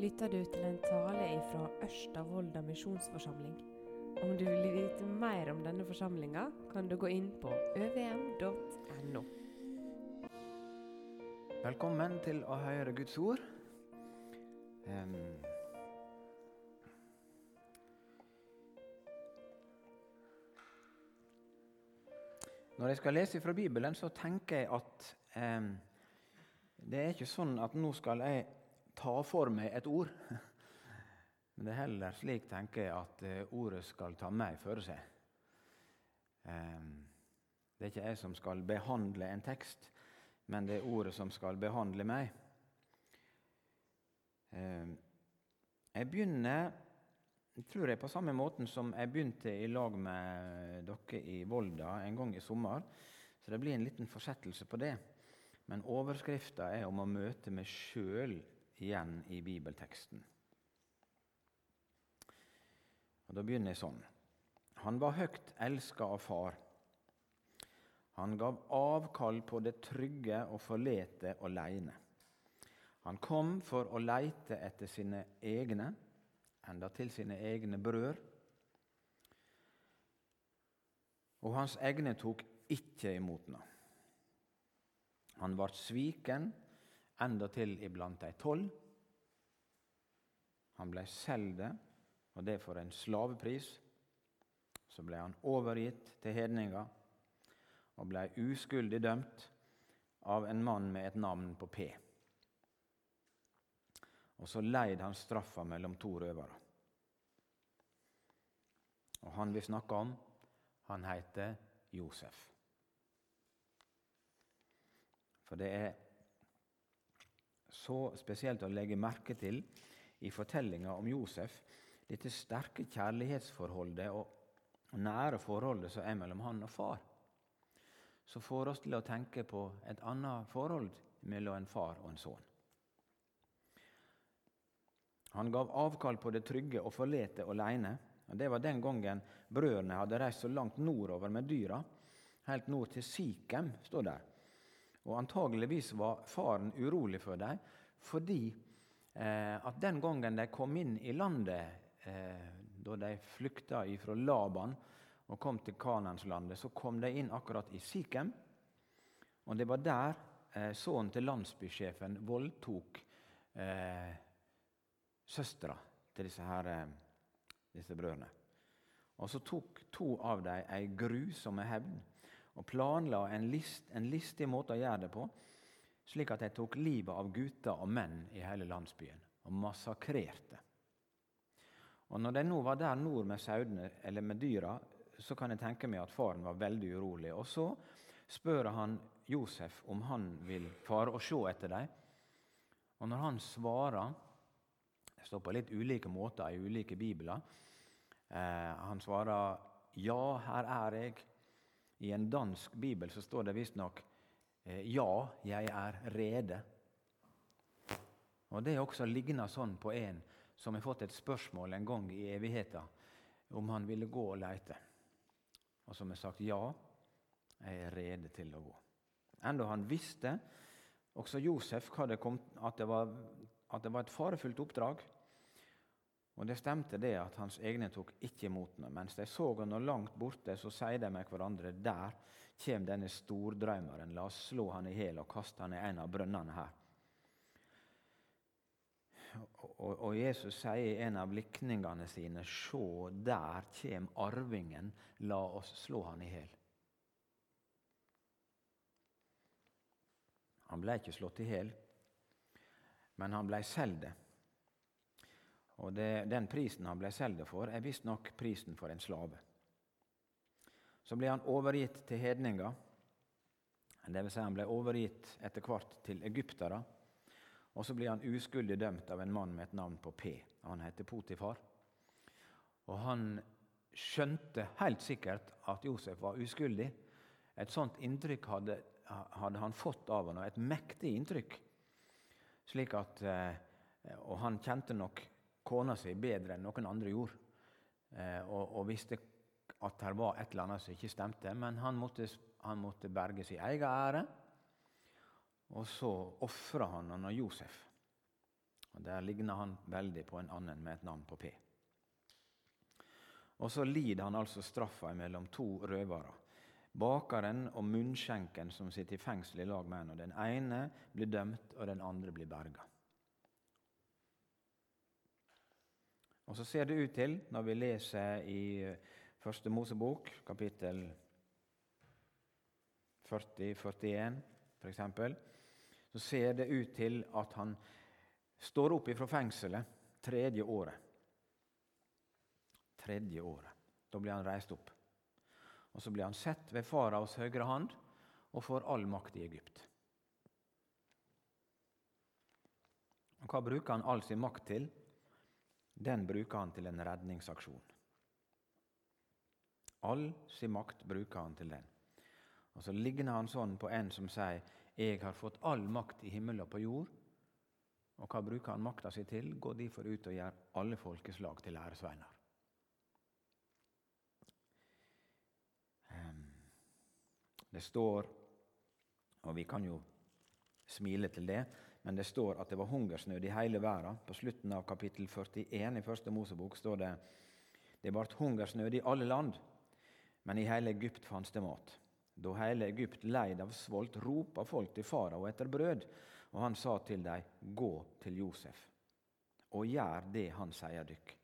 lytter du til en tale fra Ørsta misjonsforsamling. Om du vil vite mer om denne forsamlinga, kan du gå inn på øvm.no. Velkommen til å høre Guds ord. Um, Når jeg skal lese fra Bibelen, så tenker jeg at um, det er ikke sånn at nå skal jeg ta for meg et ord. Men det er heller slik, tenker jeg, at eh, ordet skal ta meg for seg. Det er ikke jeg som skal behandle en tekst, men det er ordet som skal behandle meg. Jeg begynner tror jeg på samme måten som jeg begynte i lag med dere i Volda en gang i sommer. Så det blir en liten forsettelse på det. Men overskrifta er om å møte meg sjøl igjen i bibelteksten. Og Da begynner jeg sånn. Han var høyt elska av far. Han gav avkall på det trygge og forlete aleine. Han kom for å leite etter sine egne, enda til sine egne brød. Og hans egne tok ikke imot ham. Han ble sviken, enda til iblant de tolv. Han ble solgt, og det for en slavepris. Så ble han overgitt til hedninger og ble uskyldig dømt av en mann med et navn på P. Og så leid han straffa mellom to røvere. Og han vi snakker om, han heter Josef. For det er så spesielt å legge merke til i fortellinga om Josef dette sterke kjærlighetsforholdet og nære forholdet som er mellom han og far. Så får oss til å tenke på et annet forhold mellom en far og en sønn. Han gav avkall på det trygge og forlete aleine. Det var den gangen brødrene hadde reist så langt nordover med dyra. Helt nord til Sikhem, står der. Og Antageligvis var faren urolig for dem, fordi eh, at den gangen de kom inn i landet, eh, da de flykta fra Laban og kom til Kananslandet, så kom de inn akkurat i Sikhem. Og det var der eh, sønnen til landsbysjefen voldtok eh, søstera til disse, her, eh, disse brødrene. Og så tok to av dem ei grusom hevn og planla en, list, en listig måte å gjøre det på, slik at de tok livet av gutter og menn i hele landsbyen og massakrerte. Og Når de nå var der nord med sauene, eller med dyra, så kan jeg tenke meg at faren var veldig urolig. Og så spør han Josef om han vil fare og se etter dem. Og når han svarer Det står på litt ulike måter i ulike bibler. Eh, han svarer 'Ja, her er jeg'. I en dansk bibel så står det visstnok eh, 'Ja, jeg er rede'. Og Det er også ligner sånn på en som har fått et spørsmål en gang i evigheten om han ville gå og leite. Og som har sagt 'Ja, jeg er rede til å gå'. Enda han visste, også Josef, det kom, at, det var, at det var et farefullt oppdrag. Og Det stemte det at hans egne tok ikke imot ham. Mens de så han langt borte, så sier de med hverandre der kommer denne stordrømmeren. La oss slå han i hjel og kaste han i en av brønnene her. Og, og Jesus sier i en av likningene sine Se, der kommer arvingen. La oss slå han i hjel. Han ble ikke slått i hjel, men han ble solgt. Og det, Den prisen han ble solgt for, er visstnok prisen for en slave. Så ble han overgitt til hedninger. Vil si han ble overgitt etter hvert til egyptere. Og så blir han uskyldig dømt av en mann med et navn på P. Han heter Potifar. Og han skjønte helt sikkert at Josef var uskyldig. Et sånt inntrykk hadde, hadde han fått av ham, et mektig inntrykk. Slik at, og han kjente nok kona si bedre enn noen andre gjorde. Og, og visste at det var et eller annet som ikke stemte. Men han måtte, han måtte berge sin egen ære. Og så ofra han han av Josef. Og Der ligner han veldig på en annen med et navn på P. Og så lider han altså straffa mellom to røvere. Bakeren og munnskjenken som sitter i fengsel i lag med henne. Den ene blir dømt, og den andre blir berga. Og så ser det ut til, når vi leser i Første Mosebok, kapittel 40-41 f.eks., så ser det ut til at han står opp ifra fengselet tredje året. Tredje året. Da blir han reist opp. Og Så blir han sett ved faraos høyre hand og får all makt i Egypt. Og Hva bruker han all sin makt til? Den bruker han til en redningsaksjon. All sin makt bruker han til den. Og Så ligner han sånn på en som sier 'Jeg har fått all makt i himmel og på jord'. Og hva bruker han makta si til? Gå derfor ut og gjør alle folkeslag til læresveiner. Ehm, det står, og vi kan jo smile til det, men det står at det var hungersnød i hele verden. På slutten av kapittel 41 i første Mosebok står det det ble hungersnød i alle land, men i hele Egypt fantes det mat. Da hele Egypt leid av svolt, ropa folk til farao etter brød, og han sa til dem, gå til Josef, og gjør det han sier dykk.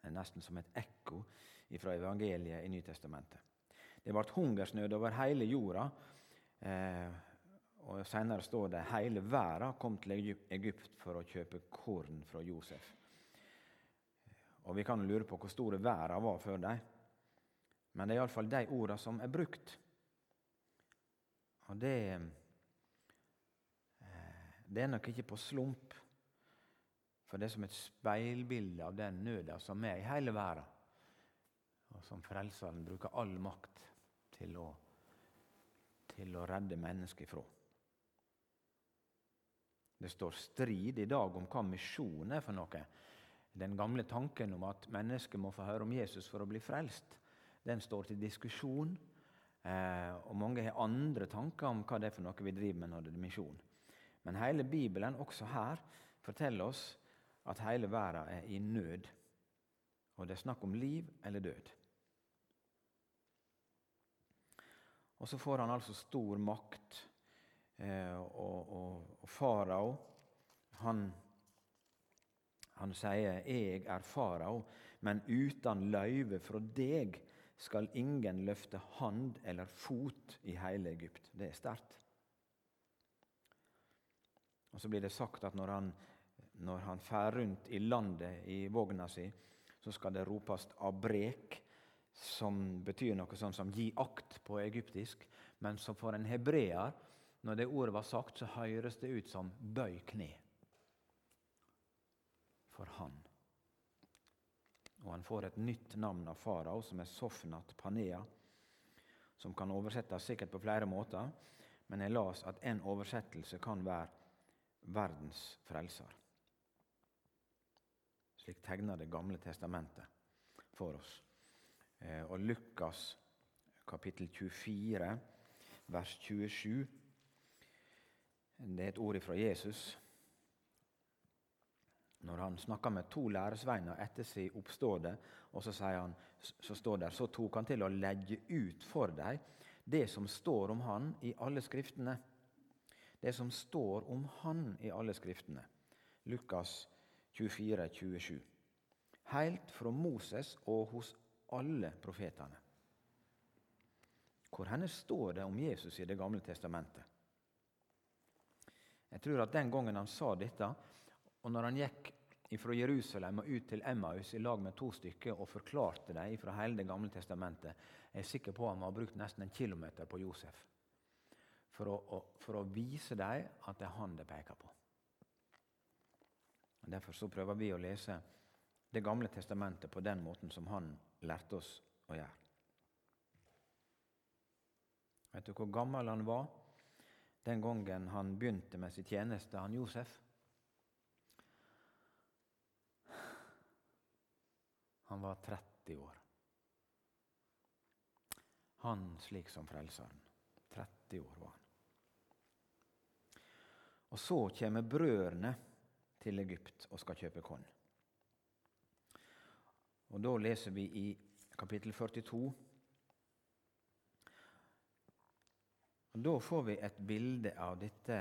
Det er nesten som et ekko fra evangeliet i Nytestamentet. Det ble hungersnød over hele jorda. Eh, og Senere står det hele verden kom til Egypt for å kjøpe korn fra Josef. Og Vi kan lure på hvor store verden var før dem. Men det er iallfall de ordene som er brukt. Og det, eh, det er nok ikke på slump, for det er som et speilbilde av den nøda som er i hele verden, og som Frelseren bruker all makt til å, til å redde mennesket ifra. Det står strid i dag om hva misjon er for noe. Den gamle tanken om at mennesket må få høre om Jesus for å bli frelst, den står til diskusjon. Eh, og mange har andre tanker om hva det er for noe vi driver med når det er misjon. Men hele Bibelen, også her, forteller oss at hele verden er i nød. Og det er snakk om liv eller død. Og så får han altså stor makt. Eh, og, og, og farao, han, han sier 'Jeg er farao, men uten løyve fra deg' skal ingen løfte hand eller fot i hele Egypt. Det er sterkt. Og Så blir det sagt at når han, når han fer rundt i landet i vogna si, så skal det ropes 'abrek', som betyr noe sånn som 'gi akt' på egyptisk. Men som for en hebreer, når det ordet var sagt, så høres det ut som 'bøy kne' for han. Og han får et nytt navn av farao, som er Sofnat Panea, som kan oversettes sikkert på flere måter, men jeg las at en oversettelse kan være 'verdens frelser'. Slik tegner Det gamle testamentet for oss. Eh, og Lukas kapittel 24, vers 27, det er et ord fra Jesus når han snakker med to læresveiner etter sin oppståde, og så, sier han, så står der, så tok han til å legge ut for dem det som står om han i alle skriftene. Det som står om han i alle skriftene. Lukas 24, 27. Helt fra Moses og hos alle profetene. Hvor henne står det om Jesus i Det gamle testamentet? Jeg tror at den gangen han sa dette, og når han gikk fra Jerusalem og ut til Emmaus i lag med to stykker og forklarte dem fra hele Det gamle testamentet, er jeg sikker på at han har brukt nesten en kilometer på Josef for å, for å vise dem at det er han det peker på. Derfor så prøver vi å lese Det gamle testamentet på den måten som han lærte oss å gjøre. Vet du hvor gammel han var den gangen han begynte med sin tjeneste, han Josef? Han var 30 år. Han slik som Frelseren. 30 år var han. Og så kommer brødrene til Egypt og skal kjøpe korn. Og Da leser vi i kapittel 42 Og Da får vi et bilde av dette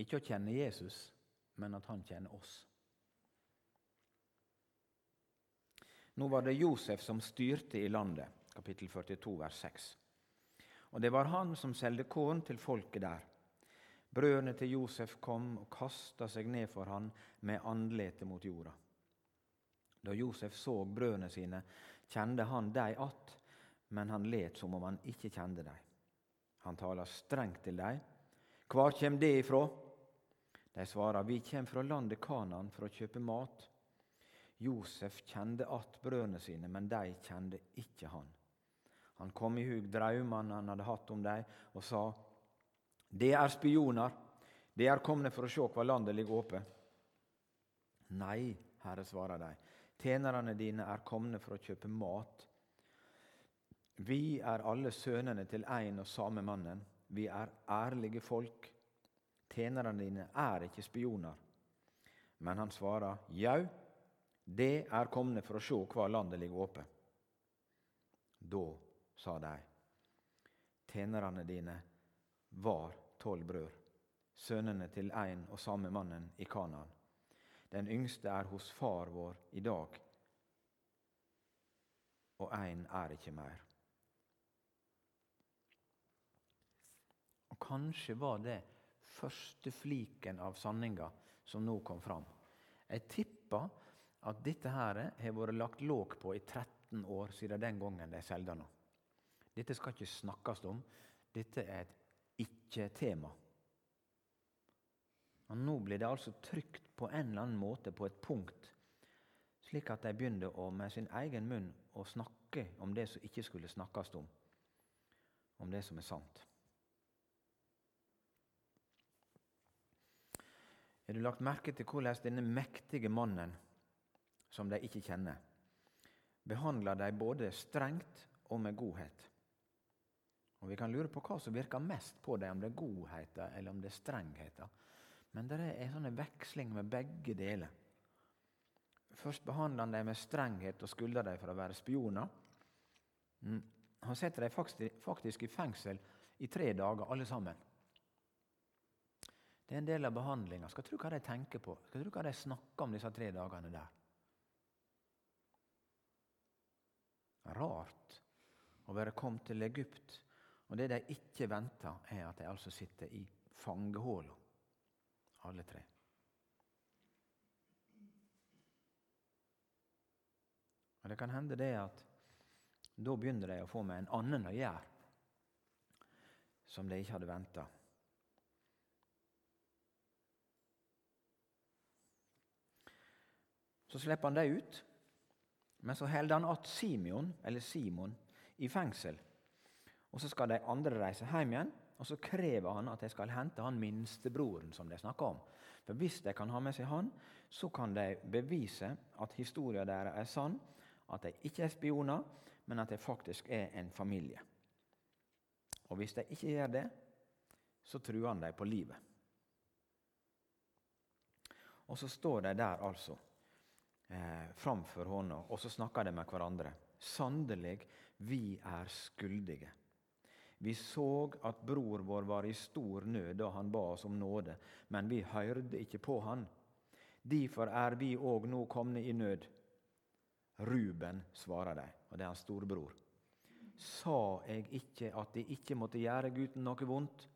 Ikke å kjenne Jesus, men at han kjenner oss. Nå var det Josef som styrte i landet, kapittel 42, vers 6. Og det var han som solgte korn til folket der. Brødrene til Josef kom og kasta seg ned for han med andletet mot jorda. Da Josef så brødrene sine, kjente han dei att, men han let som om han ikke kjente dei. Han taler strengt til dei. Hvor kjem det ifrå? De svarer, vi kjem fra landet Kanan for å kjøpe mat. Josef kjente att brødrene sine, men de kjente ikke han. Han kom i hug drømmene han hadde hatt om dem, og sa:" Det er spioner. De er komne for å se hva landet ligger åpent. Nei, Herre, svarer de. Tjenerne dine er komne for å kjøpe mat. Vi er alle sønnene til én og samme mannen. Vi er ærlige folk. Tjenerne dine er ikke spioner. Men han svarer, jau, det er komne for å se hva landet ligger åpent. Da sa de. Tjenerne dine var tolv brød, sønnene til en og samme mannen i Kanaan. Den yngste er hos far vår i dag, og én er ikke mer. Og Kanskje var det første fliken av sanninga som nå kom fram. Jeg tipper at dette her har vært lagt låg på i 13 år siden den gangen de solgte den. Dette skal ikke snakkes om. Dette er et ikke-tema. Og Nå blir det altså trygt på en eller annen måte på et punkt, slik at de begynner å, med sin egen munn å snakke om det som ikke skulle snakkes om, om det som er sant. Har du lagt merke til hvordan denne mektige mannen, som de ikke kjenner, behandler dem både strengt og med godhet? Og Vi kan lure på hva som virker mest på dem, om det er godheten eller om det er strengheten. Men det er en sånn veksling med begge deler. Først behandler han dem med strenghet og skylder dem for å være spioner. Mm. Han setter dem faktisk i fengsel i tre dager, alle sammen. Det er en del av behandlinga. Skal tro hva de tenker på. Skal tro hva de snakker om disse tre dagene der. Rart å være kommet til Egypt og Det de ikke venter, er at de altså sitter i fangehåla, alle tre. Og Det kan hende det at da begynner de å få med en annen å gjøre, som de ikke hadde venta. Så slipper han dem ut, men så holder han att Simeon, eller Simon i fengsel. Og Så skal de andre reise hjem igjen, og så krever han at de skal hente han minstebroren som de snakker om. For Hvis de kan ha med seg han, så kan de bevise at historien deres er sann, at de ikke er spioner, men at de faktisk er en familie. Og Hvis de ikke gjør det, så truer han dem på livet. Og så står de der altså eh, framfor hånda, og så snakker de med hverandre. Sannelig, vi er skyldige. Vi så at bror vår var i stor nød da han ba oss om nåde, men vi hørte ikke på han. Derfor er vi òg nå komne i nød. Ruben, svarer de, og det er hans storebror. Sa jeg ikke at de ikke måtte gjøre gutten noe vondt?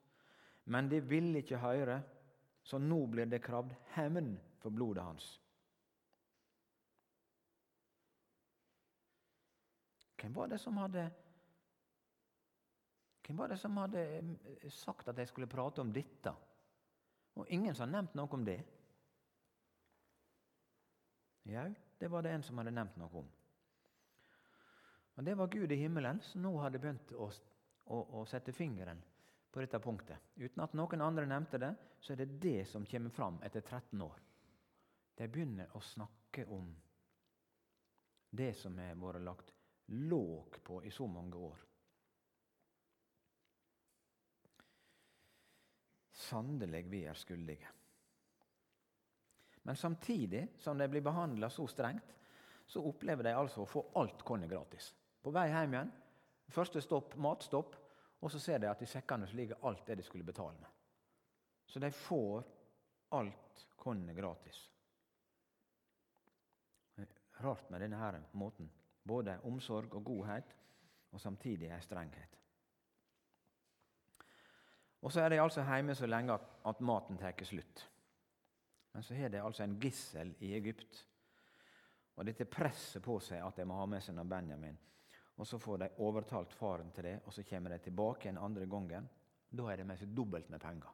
Men de ville ikke høre, så nå blir det kravd hevn for blodet hans. Hvem var det som hadde hvem var det som hadde eh, sagt at jeg skulle prate om dette? Og ingen som har nevnt noe om det. Jau, det var det en som hadde nevnt noe om. Og Det var Gud i himmelen som nå hadde begynt å, å, å sette fingeren på dette punktet. Uten at noen andre nevnte det, så er det det som kommer fram etter 13 år. De begynner å snakke om det som har vært lagt låg på i så mange år. Sannelig vi er skyldige. Men samtidig som de blir behandla så strengt, så opplever de altså å få alt kornet gratis. På vei hjem igjen, første stopp, matstopp, og så ser de at i sekkene ligger alt det de skulle betale med. Så de får alt kornet gratis. Rart med denne her måten. Både omsorg og godhet, og samtidig ei strenghet. Og så er de altså hjemme så lenge at maten tar slutt. Men så har de altså en gissel i Egypt. Og dette presset på seg at de må ha med seg Benjamin. Og Så får de overtalt faren til det, og så kommer de tilbake en andre gangen. Da er det med seg dobbelt med penger.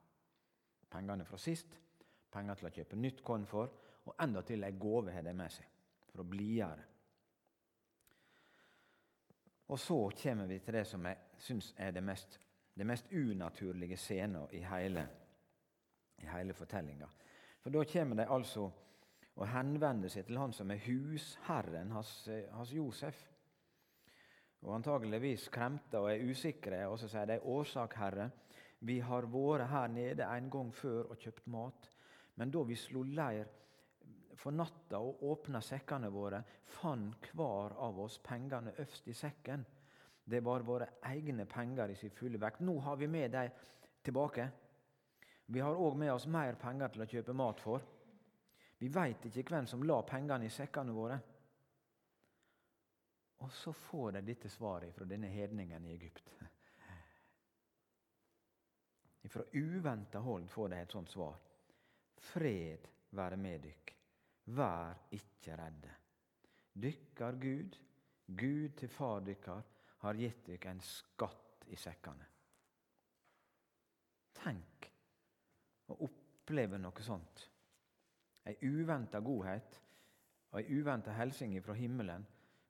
Pengene fra sist, penger til å kjøpe nytt korn for, og endatil ei gave har de med seg for å blidgjøre. Og så kommer vi til det som jeg syns er det mest, det mest unaturlige scenen i hele, i hele fortellinga. For da kommer de altså og henvender seg til han som er husherren hans, hans Josef. Og antageligvis kremter og er usikre, og så sier de årsak, Herre, vi har vært her nede en gang før og kjøpt mat, men da vi slo leir for natta og åpna sekkene våre, fant hver av oss pengene øverst i sekken. Det var våre egne penger i sin fulle vekt. Nå har vi med dem tilbake. Vi har òg med oss mer penger til å kjøpe mat for. Vi veit ikke hvem som la pengene i sekkene våre. Og så får de dette svaret fra denne hedningen i Egypt. Fra uventa hold får de et sånt svar. Fred være med dykk. Vær ikke redde. Dykkar Gud, Gud til far dykkar, har gitt dere en skatt i sekkene. Tenk å oppleve noe sånt. Ei uventa godhet og ei uventa hilsen fra himmelen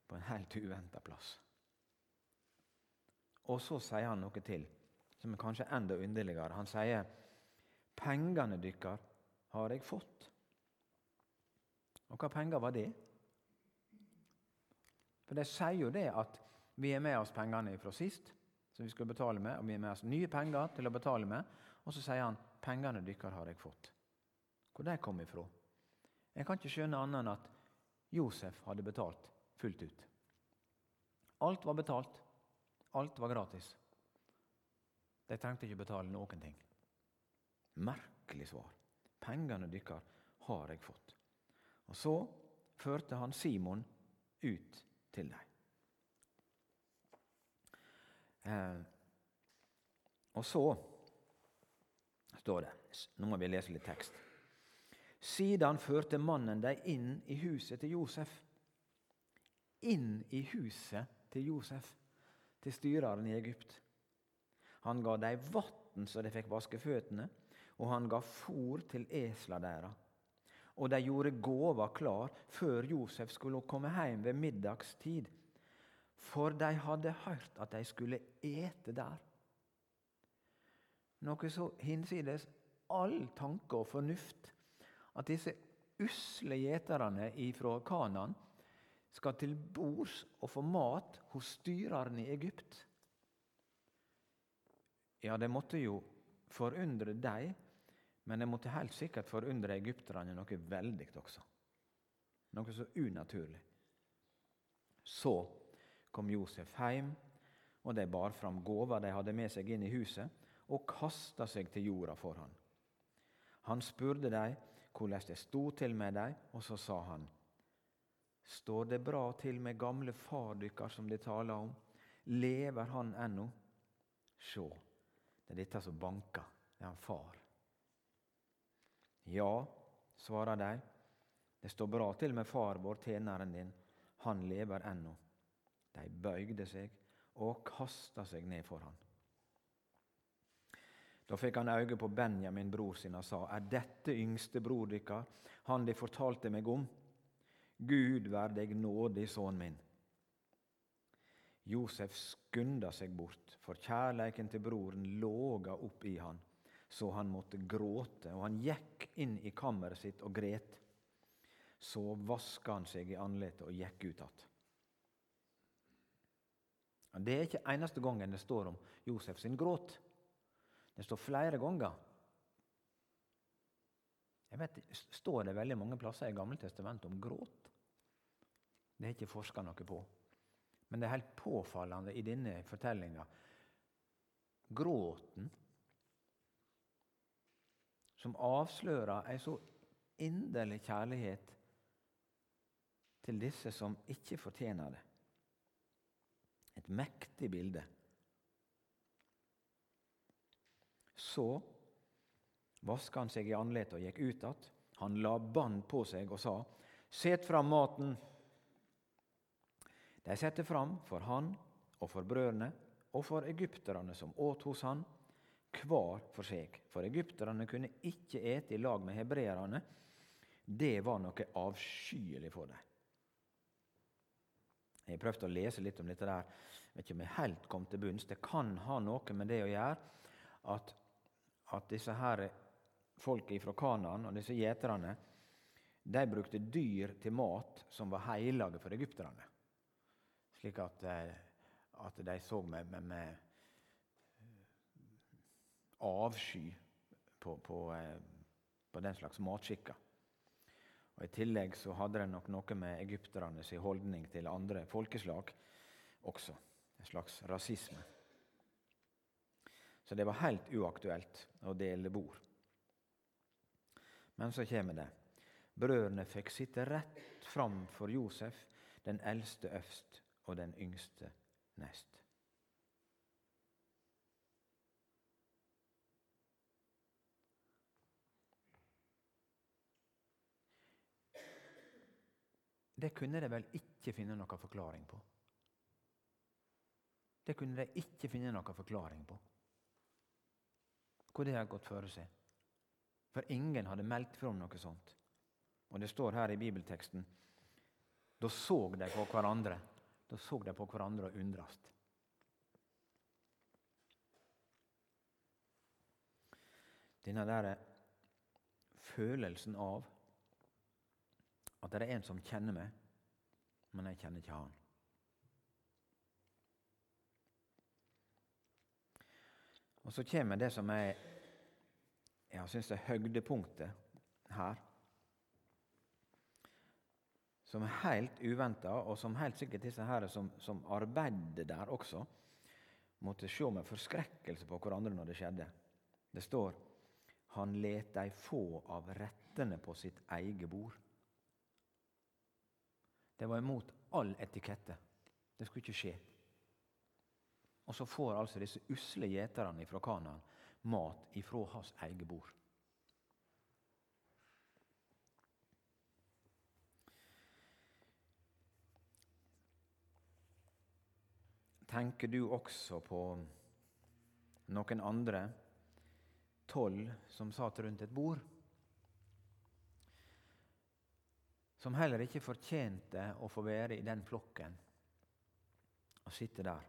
på en helt uventa plass. Og så sier han noe til som er kanskje enda underligere. Han sier, 'Pengene deres har jeg fått'. Og hva penger var det? For de sier jo det at vi er med oss pengene fra sist, som vi skal betale med, og vi er med oss nye penger til å betale med. Og så sier han 'pengene deres har jeg fått'. Hvor de kom ifra? Jeg kan ikke skjønne annet enn at Josef hadde betalt fullt ut. Alt var betalt. Alt var gratis. De trengte ikke betale noen ting. Merkelig svar. Pengene deres har jeg fått. Og så førte han Simon ut til dem. Eh, og så står det Nå må vi lese litt tekst. Siden førte mannen dem inn i huset til Josef. Inn i huset til Josef, til styreren i Egypt. Han ga dem vann så de fikk vaske føttene, og han ga fôr til esla deres. Og de gjorde gåva klar før Josef skulle komme hjem ved middagstid, for de hadde hørt at de skulle ete der. Noe så hinsides all tanke og fornuft at disse usle gjeterne fra Kanan skal til bords og få mat hos styreren i Egypt. Ja, det måtte jo forundre dem, men det måtte helt sikkert forundre egypterne noe veldig også. Noe så unaturlig. Så kom Josef hjem, og de bar fram gåva de hadde med seg inn i huset, og kasta seg til jorda for han. Han spurte dem hvordan det sto til med dem, og så sa han:" Står det bra til med gamle far dykkar som de taler om? Lever han ennå? Sjå, det er dette som banker. Det er han far. Ja, svarer de. Det står bra til med far vår, tjeneren din. Han lever ennå. De bøygde seg og kasta seg ned for han. Da fikk han øye på Benjamin, bror sin, og sa, Er dette yngste bror dykkar, han de fortalte meg om? Gud vær deg nådig, sønnen min. Josef skunda seg bort, for kjærleiken til broren låga opp i han, så han måtte gråte, og han gikk inn i kammeret sitt og gret. Så vaska han seg i ansiktet og gikk ut att. Det er ikke eneste gangen det står om Josef sin gråt. Det står flere ganger Jeg vet, Står det veldig mange plasser i Gammeltestamentet om gråt? Det har ikke forska noe på. Men det er helt påfallende i denne fortellinga. Gråten som avslører ei så inderlig kjærlighet til disse som ikke fortjener det. Et mektig bilde. Så vaska han seg i andletet og gikk ut igjen. Han la bånd på seg og sa, Set fram maten. De satte fram for han og for brødrene og for egypterne som åt hos han, hver for seg. For egypterne kunne ikke ete i lag med hebreerne. Det var noe avskyelig for dem. Jeg har prøvd å lese litt om dette. der. Jeg vet ikke om jeg helt kom til bunns. Det kan ha noe med det å gjøre at, at disse her folket fra Kanaan og disse gjeterne de brukte dyr til mat som var hellige for egypterne. Slik at, eh, at de så med, med, med avsky på, på, eh, på den slags matskikker. Og I tillegg så hadde det nok noe med egypternes holdning til andre folkeslag også. En slags rasisme. Så det var helt uaktuelt å dele bord. Men så kommer det. Brødrene fikk sitte rett fram for Josef, den eldste øvst og den yngste nest. Det kunne de vel ikke finne noen forklaring på. Det kunne de ikke finne noen forklaring på. Hvor det har gått for seg. For ingen hadde meldt fra om noe sånt. Og det står her i bibelteksten Da så de på hverandre. Da så de på hverandre og undrast. Denne der følelsen av at det er en som kjenner meg, men jeg kjenner ikke han. Og så kommer det som jeg, jeg syns er høydepunktet her. Som er helt uventa, og som helt sikkert disse her som, som arbeider der også, måtte se med forskrekkelse på hverandre når det skjedde. Det står han let dei få av rettene på sitt eget bord. Det var imot all etikette. Det skulle ikke skje. Og så får altså disse usle gjeterne fra Kanaan mat ifra hans eget bord. Tenker du også på noen andre tolv som satt rundt et bord? Som heller ikke fortjente å få være i den flokken og sitte der.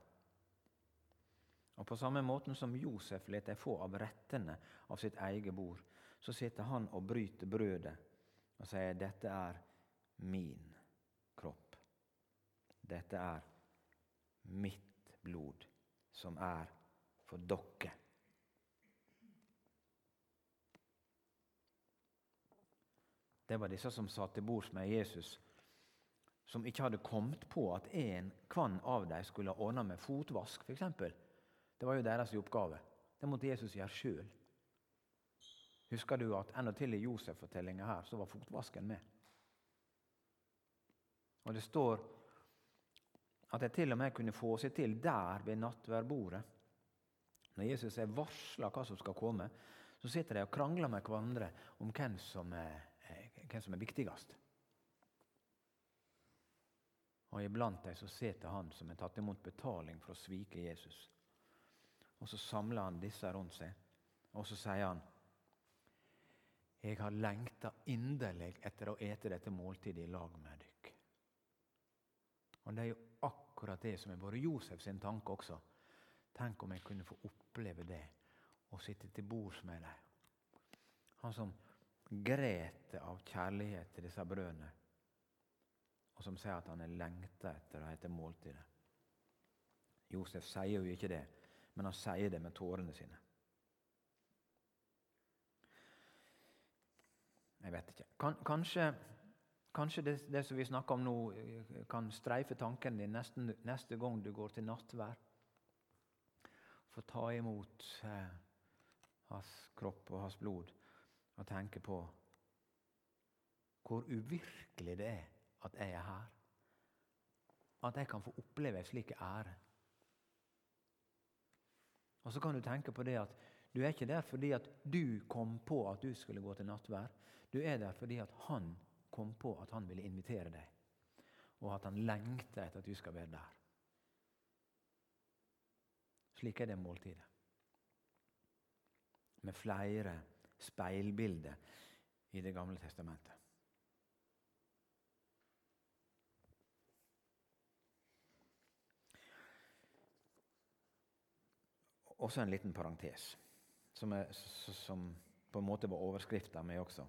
Og På samme måten som Josef lot dem få av rettene av sitt eget bord, så sitter han og bryter brødet og sier dette er min kropp. Dette er mitt blod, som er for dere. Det var disse som satt til bords med Jesus, som ikke hadde kommet på at en kvann av dem skulle ha ordna med fotvask, f.eks. Det var jo deres oppgave. Det måtte Jesus gjøre sjøl. Husker du at enda til i Josef-fortellinga her så var fotvasken med? Og det står at de til og med kunne få seg til der ved nattverdbordet. Når Jesus er varsla hva som skal komme, så sitter de og krangler med hverandre om hvem som er hvem som er viktigst. Og iblant dem så sitter han som har tatt imot betaling for å svike Jesus. Og så samler han disse rundt seg, og så sier han Jeg har lengta inderlig etter å ete dette måltidet i lag med dykk. Og det er jo akkurat det som har vært Josef sin tanke også. Tenk om jeg kunne få oppleve det, og sitte til bords med dem. Han som gret av kjærlighet til disse brødene, og som sier at han er lengta etter å hete måltidet. Josef sier jo ikke det, men han sier det med tårene sine. Jeg vet ikke. Kan, kanskje, kanskje det, det, som vi snakker om nå, kan streife tanken din neste, neste gang du går til nattvær. Få ta imot eh, hans kropp og hans blod og tenke på hvor uvirkelig det er at jeg er her. At jeg kan få oppleve en slik ære. Og Så kan du tenke på det at du er ikke der fordi at du kom på at du skulle gå til nattvær. Du er der fordi at han kom på at han ville invitere deg, og at han lengter etter at du skal være der. Slik er det måltidet. Med flere speilbilder i Det gamle testamentet. Også en liten parentes, som, er, som på en måte var overskrifta mi også.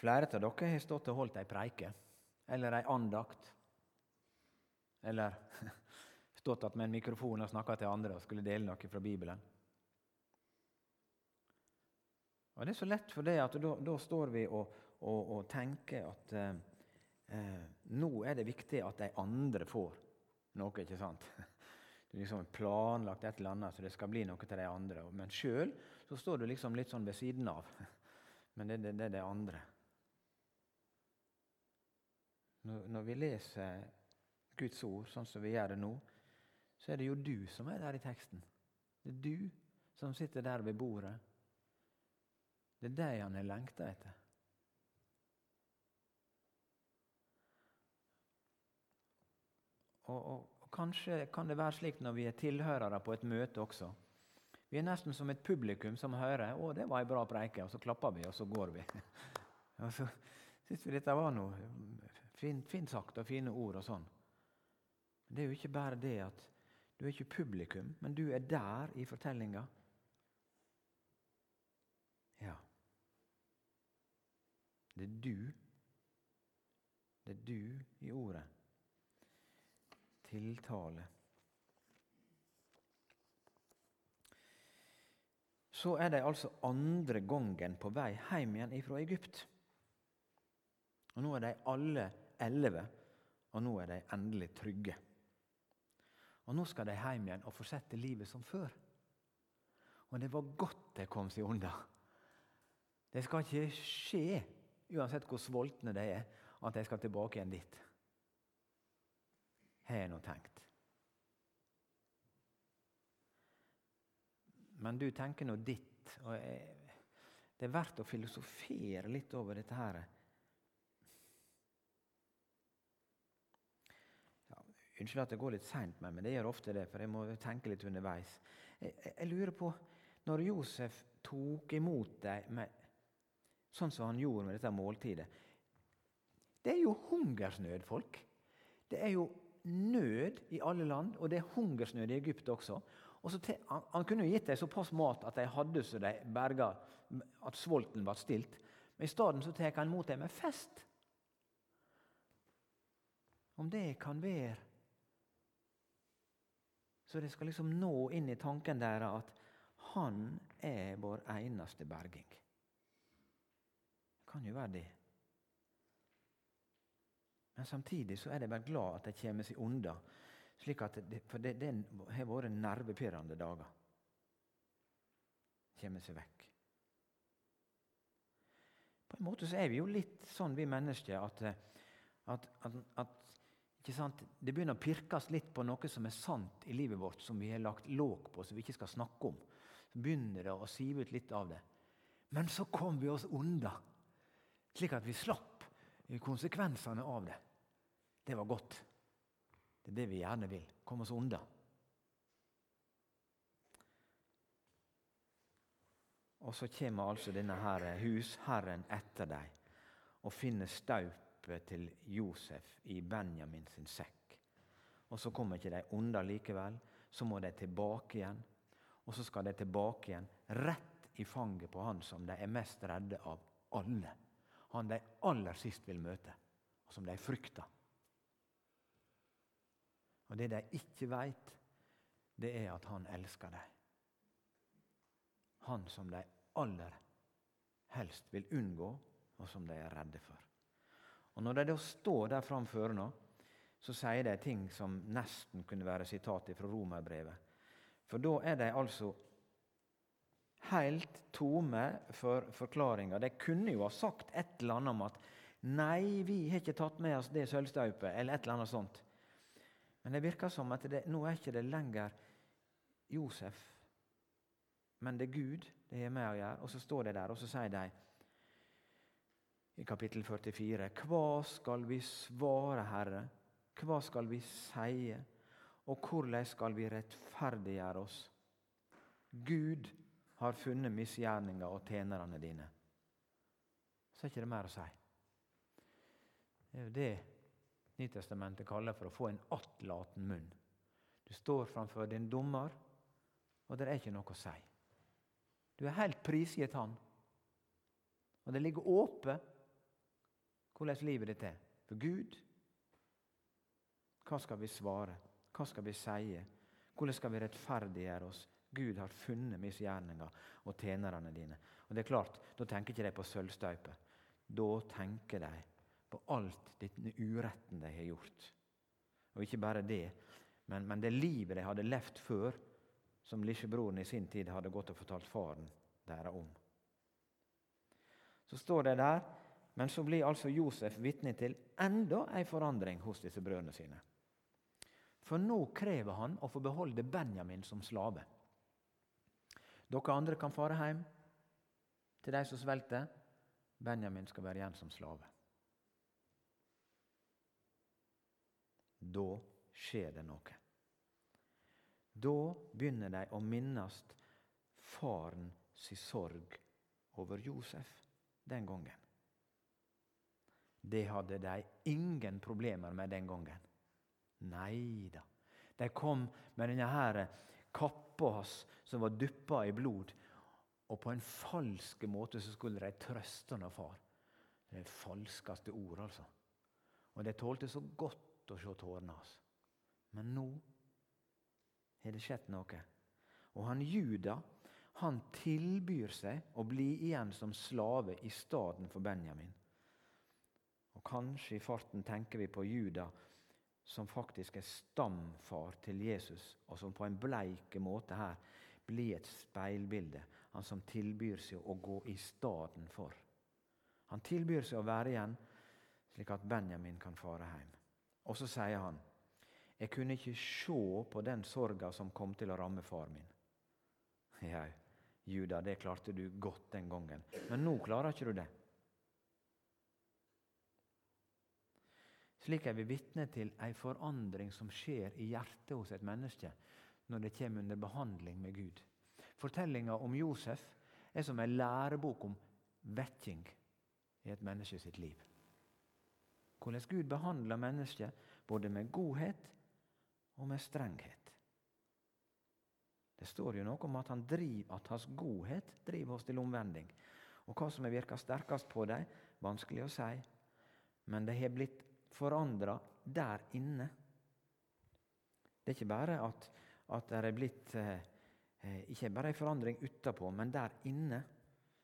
Flere av dere har stått og holdt ei preike eller ei andakt. Eller stått med en mikrofon og snakka til andre og skulle dele noe fra Bibelen. Og Det er så lett for det at da, da står vi og, og, og tenker at eh, eh, nå er det viktig at de andre får noe. ikke sant? Du har liksom planlagt et eller annet så det skal bli noe til de andre. Men sjøl så står du liksom litt sånn ved siden av. Men det, det, det er det andre. Når, når vi leser Guds ord sånn som vi gjør det nå, så er det jo du som er der i teksten. Det er du som sitter der ved bordet det er det han har lengta etter. Og, og, og, Kanskje kan det være slik når vi er tilhørere på et møte også. Vi er nesten som et publikum som hører 'Å, det var ei bra preike', og så klapper vi, og så går vi. og så syns vi dette var noe fint, fint sagt og fine ord og sånn. Men det er jo ikke bare det at du er ikke publikum, men du er der i fortellinga. Ja. Det er du. Det er du i ordet. Tiltale. Så er de altså andre gangen på vei hjem igjen fra Egypt. Og Nå er de alle elleve, og nå er de endelig trygge. Og Nå skal de hjem igjen og fortsette livet som før. Og det var godt de kom seg unna. Det skal ikke skje uansett hvor sultne de er, at de skal tilbake igjen dit. Har jeg nå tenkt. Men du tenker nå ditt. og Det er verdt å filosofere litt over dette her. Unnskyld at det går litt seint meg, det gjør ofte det, for jeg må tenke litt underveis. Jeg, jeg, jeg lurer på, når Josef tok imot dem med sånn som han gjorde med dette måltidet. Det er jo hungersnød, folk. Det er jo nød i alle land, og det er hungersnød i Egypt også. Og til, han, han, kunne jo gitt dem såpass mat at de hadde så de berga at svolten ble stilt. Men i stedet så tar han imot dem med fest. Om det kan være Så det skal liksom nå inn i tanken deres at han er vår eneste berging kan jo være det. Men samtidig så er de bare glad at de kommer seg unna. For det, det har vært nervepirrende dager. Kommer seg vekk. På en måte så er vi jo litt sånn, vi mennesker, at, at, at, at det begynner å pirkes litt på noe som er sant i livet vårt, som vi har lagt låg på, som vi ikke skal snakke om. Så begynner det å sive ut litt av det. Men så kom vi oss unna slik at vi slapp konsekvensene av det. Det var godt. Det er det vi gjerne vil. Komme oss unna. Og så kommer altså denne her husherren etter dem og finner staupet til Josef i Benjamin sin sekk. Og så kommer ikke de unna likevel. Så må de tilbake igjen. Og så skal de tilbake igjen, rett i fanget på han som de er mest redde av alle han de aller sist vil møte, og som de frykter. Og Det de ikke veit, det er at han elsker dem. Han som de aller helst vil unngå, og som de er redde for. Og Når de da står der framfor nå, så sier de ting som nesten kunne være sitat fra romerbrevet. For da er de altså helt tome for forklaringer. De kunne jo ha sagt et eller annet om at Nei, vi har ikke tatt med oss det sølvstaupet, eller et eller annet sånt. Men det virker som at det, nå er ikke det lenger Josef, men det er Gud det har med å gjøre. Og så står det der, og så sier de i kapittel 44.: Hva skal vi svare, Herre? Hva skal vi sie? Og hvordan skal vi rettferdiggjøre oss? Gud har funnet misgjerninga og tjenerne dine. Så er ikke det mer å si. Det er jo det Nytestamentet kaller for å få en attlaten munn. Du står framfor din dommer, og det er ikke noe å si. Du er helt prisgitt Han. Og det ligger åpent hvordan livet ditt er. For Gud, hva skal vi svare? Hva skal vi si? Hvordan skal vi rettferdiggjøre oss? Gud har funnet misgjerninger og tjenerne dine. Og det er klart, Da tenker ikke de på sølvstøype. Da tenker de på alt denne uretten de har gjort. Og ikke bare det, men, men det livet de hadde levd før, som lillebroren i sin tid hadde gått og fortalt faren deres om. Så står det der, men så blir altså Josef vitne til enda en forandring hos disse brødrene sine. For nå krever han å få beholde Benjamin som slave. Dere andre kan fare hjem til de som svelter. Benjamin skal være igjen som slave. Da skjer det noe. Da begynner de å minnes faren si sorg over Josef den gangen. Det hadde de ingen problemer med den gangen. Nei da. De kom med denne kappa hans som var dyppa i blod, og på en falsk måte så skulle de trøste han far. Det er falskeste ord, altså. Og de tålte så godt å se tårene hans. Men nå har det skjedd noe. Og han Juda han tilbyr seg å bli igjen som slave i stedet for Benjamin. Og Kanskje i farten tenker vi på Juda som faktisk er stamfar til Jesus, og som på en bleik måte her blir et speilbilde. Han som tilbyr seg å gå i staden for. Han tilbyr seg å være igjen, slik at Benjamin kan fare hjem. Og så sier han, 'Jeg kunne ikke se på den sorga som kom til å ramme far min.' Jau, Juda, det klarte du godt den gangen, men nå klarer ikke du det. Slik er vi vitne til ei forandring som skjer i hjertet hos et menneske når det kommer under behandling med Gud. Fortellinga om Josef er som ei lærebok om vekking i et menneske sitt liv. Hvordan Gud behandler mennesket både med godhet og med strenghet. Det står jo noe om at, han driver, at hans godhet driver oss til omvending. Og Hva som har virka sterkest på dem, vanskelig å si. Men de har blitt forandra der inne. Det er ikke bare at, at det er blitt eh, eh ikke bare en forandring utapå, men der inne.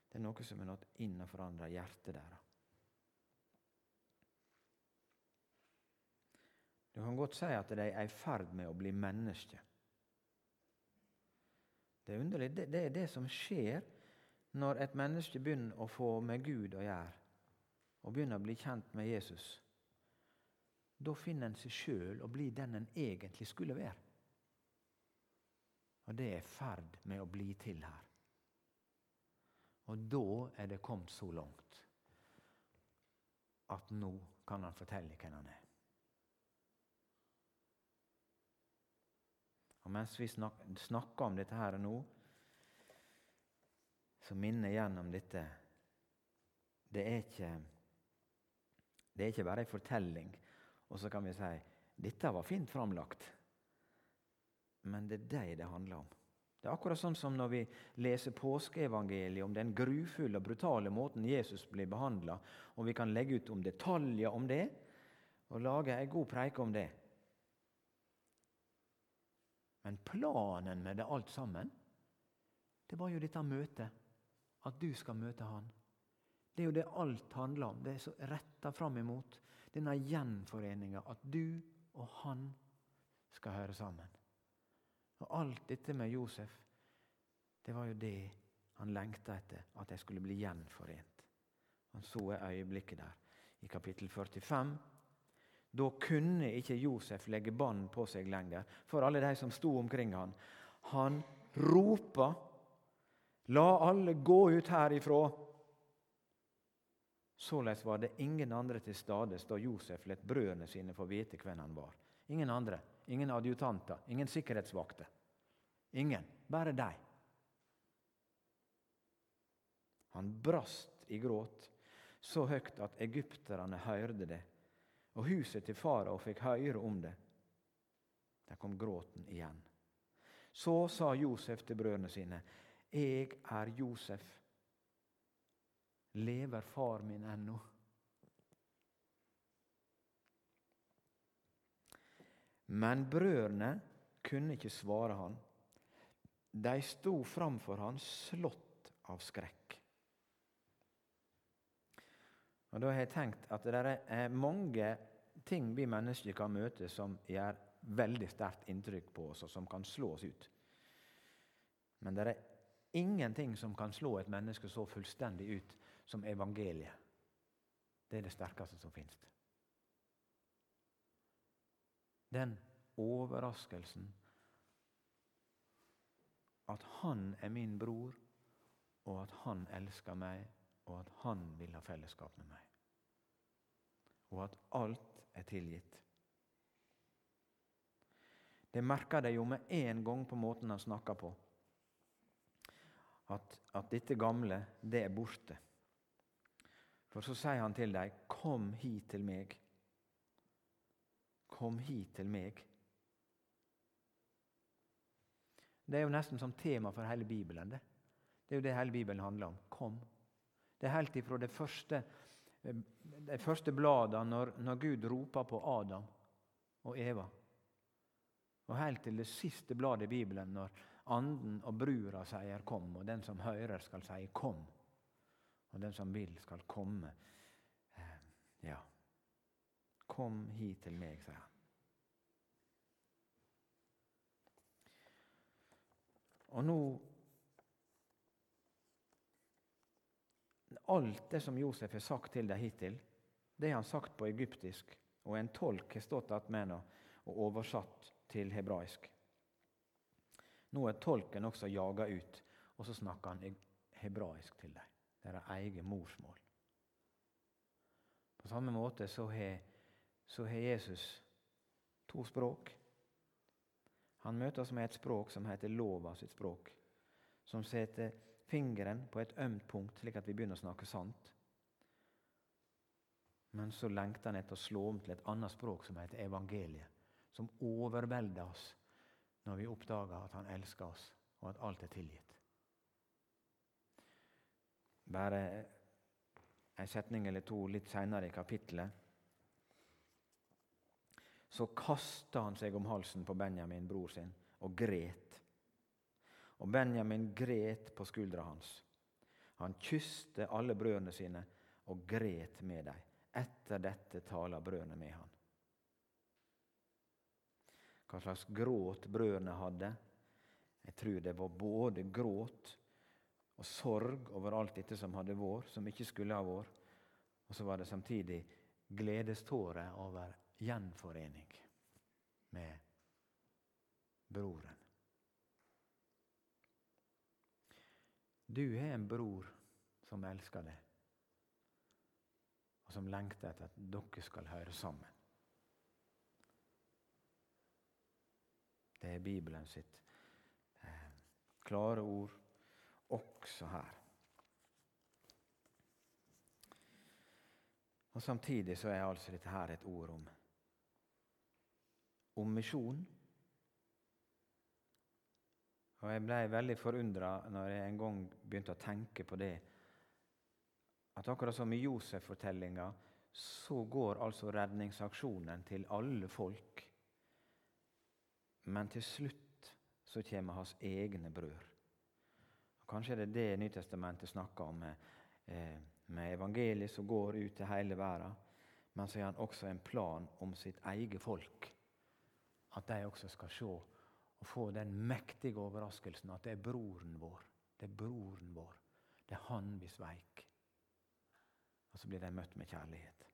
Det er noe som er nådd inn og forandra hjertet deres. Du kan godt si at de er i ferd med å bli mennesker. Det er underlig. Det, det er det som skjer når et menneske begynner å få med Gud å gjøre, og begynner å bli kjent med Jesus. Da finner en seg sjøl og blir den en egentlig skulle være. Og det er i ferd med å bli til her. Og da er det kommet så langt at nå kan han fortelle hvem han er. Og mens vi snakker om dette her nå, så minner jeg igjen om dette. Det er ikke, det er ikke bare en fortelling, og så kan vi si dette var fint framlagt. Men det er deg det handler om. Det er akkurat sånn som når vi leser påskeevangeliet om den grufulle og brutale måten Jesus blir behandla, og vi kan legge ut om detaljer om det, og lage ei god preike om det. Men planen med det alt sammen, det var jo dette møtet. At du skal møte han. Det er jo det alt handler om. Det er så retta fram imot denne gjenforeninga. At du og han skal høre sammen. Og alt dette med Josef, det var jo det han lengta etter. At de skulle bli gjenforent. Han så øyeblikket der i kapittel 45. Da kunne ikke Josef legge bånd på seg lenger for alle de som sto omkring han. Han ropa, 'La alle gå ut herifra!' Således var det ingen andre til stades da Josef lot brødrene sine få vite hvem han var. Ingen andre, ingen adjutanter, ingen sikkerhetsvakter. Ingen, bare deg. Han brast i gråt så høyt at egypterne hørte det, og huset til farao fikk høre om det. Der kom gråten igjen. Så sa Josef til brødrene sine, Jeg er Josef. Lever far min ennå? Men brødrene kunne ikke svare han. De sto framfor han slått av skrekk. Og Da har jeg tenkt at det er mange ting vi mennesker kan møte som gjør veldig sterkt inntrykk på oss, og som kan slå oss ut. Men det er ingenting som kan slå et menneske så fullstendig ut som evangeliet. Det er det sterkeste som finnes. Den overraskelsen at han er min bror, og at han elsker meg, og at han vil ha fellesskap med meg. Og at alt er tilgitt. Det merker de jo med en gang på måten han snakker på. At, at dette gamle, det er borte. For så sier han til dem, 'Kom hit til meg'. Kom hit til meg. Det er jo nesten som tema for hele Bibelen. Det, det er jo det hele Bibelen handler om. Kom. Det er helt ifra det første, de første bladene når, når Gud roper på Adam og Eva. Og helt til det siste bladet i Bibelen, når Anden og brura sier 'kom', og den som hører, skal si 'kom'. Og den som vil, skal komme. Eh, ja. Kom hit til meg, sier han. Og nå Alt det som Josef har sagt til dem hittil, det har han sagt på egyptisk, og en tolk har stått attmed og oversatt til hebraisk. Nå er tolken også jaga ut, og så snakker han hebraisk til dem. Deres eget morsmål. På samme måte så har, så har Jesus to språk. Han møter oss med et språk som heter lova sitt språk, som setter fingeren på et ømt punkt, slik at vi begynner å snakke sant. Men så lengter han etter å slå om til et annet språk som heter evangeliet, som overvelder oss når vi oppdager at han elsker oss, og at alt er tilgitt. Bare en setning eller to litt seinere i kapittelet så kasta han seg om halsen på Benjamin, bror sin, og gret. Og Benjamin gret på skuldra hans. Han kysste alle brødrene sine og gret med dem. Etter dette taler brødrene med han. Hva slags gråt brødrene hadde? Jeg tror det var både gråt og sorg over alt dette som hadde vært, som ikke skulle ha vært. Og så var det samtidig gledestårer over gjenforening med broren. Du har en bror som elsker deg, og som lengter etter at dere skal høre sammen. Det er Bibelen sitt eh, klare ord også her. Og Samtidig så er altså dette her et ord om om misjon. Og Jeg ble veldig forundra når jeg en gang begynte å tenke på det. At akkurat som i Josef-fortellinga, så går altså redningsaksjonen til alle folk. Men til slutt så kommer hans egne brød. Kanskje er det det Nytestamentet snakker om. Eh, med evangeliet som går ut til hele verden. Men så har han også en plan om sitt eget folk. At de også skal se og få den mektige overraskelsen at det er broren vår. Det er broren vår. Det er han vi sveik. Og så blir de møtt med kjærlighet.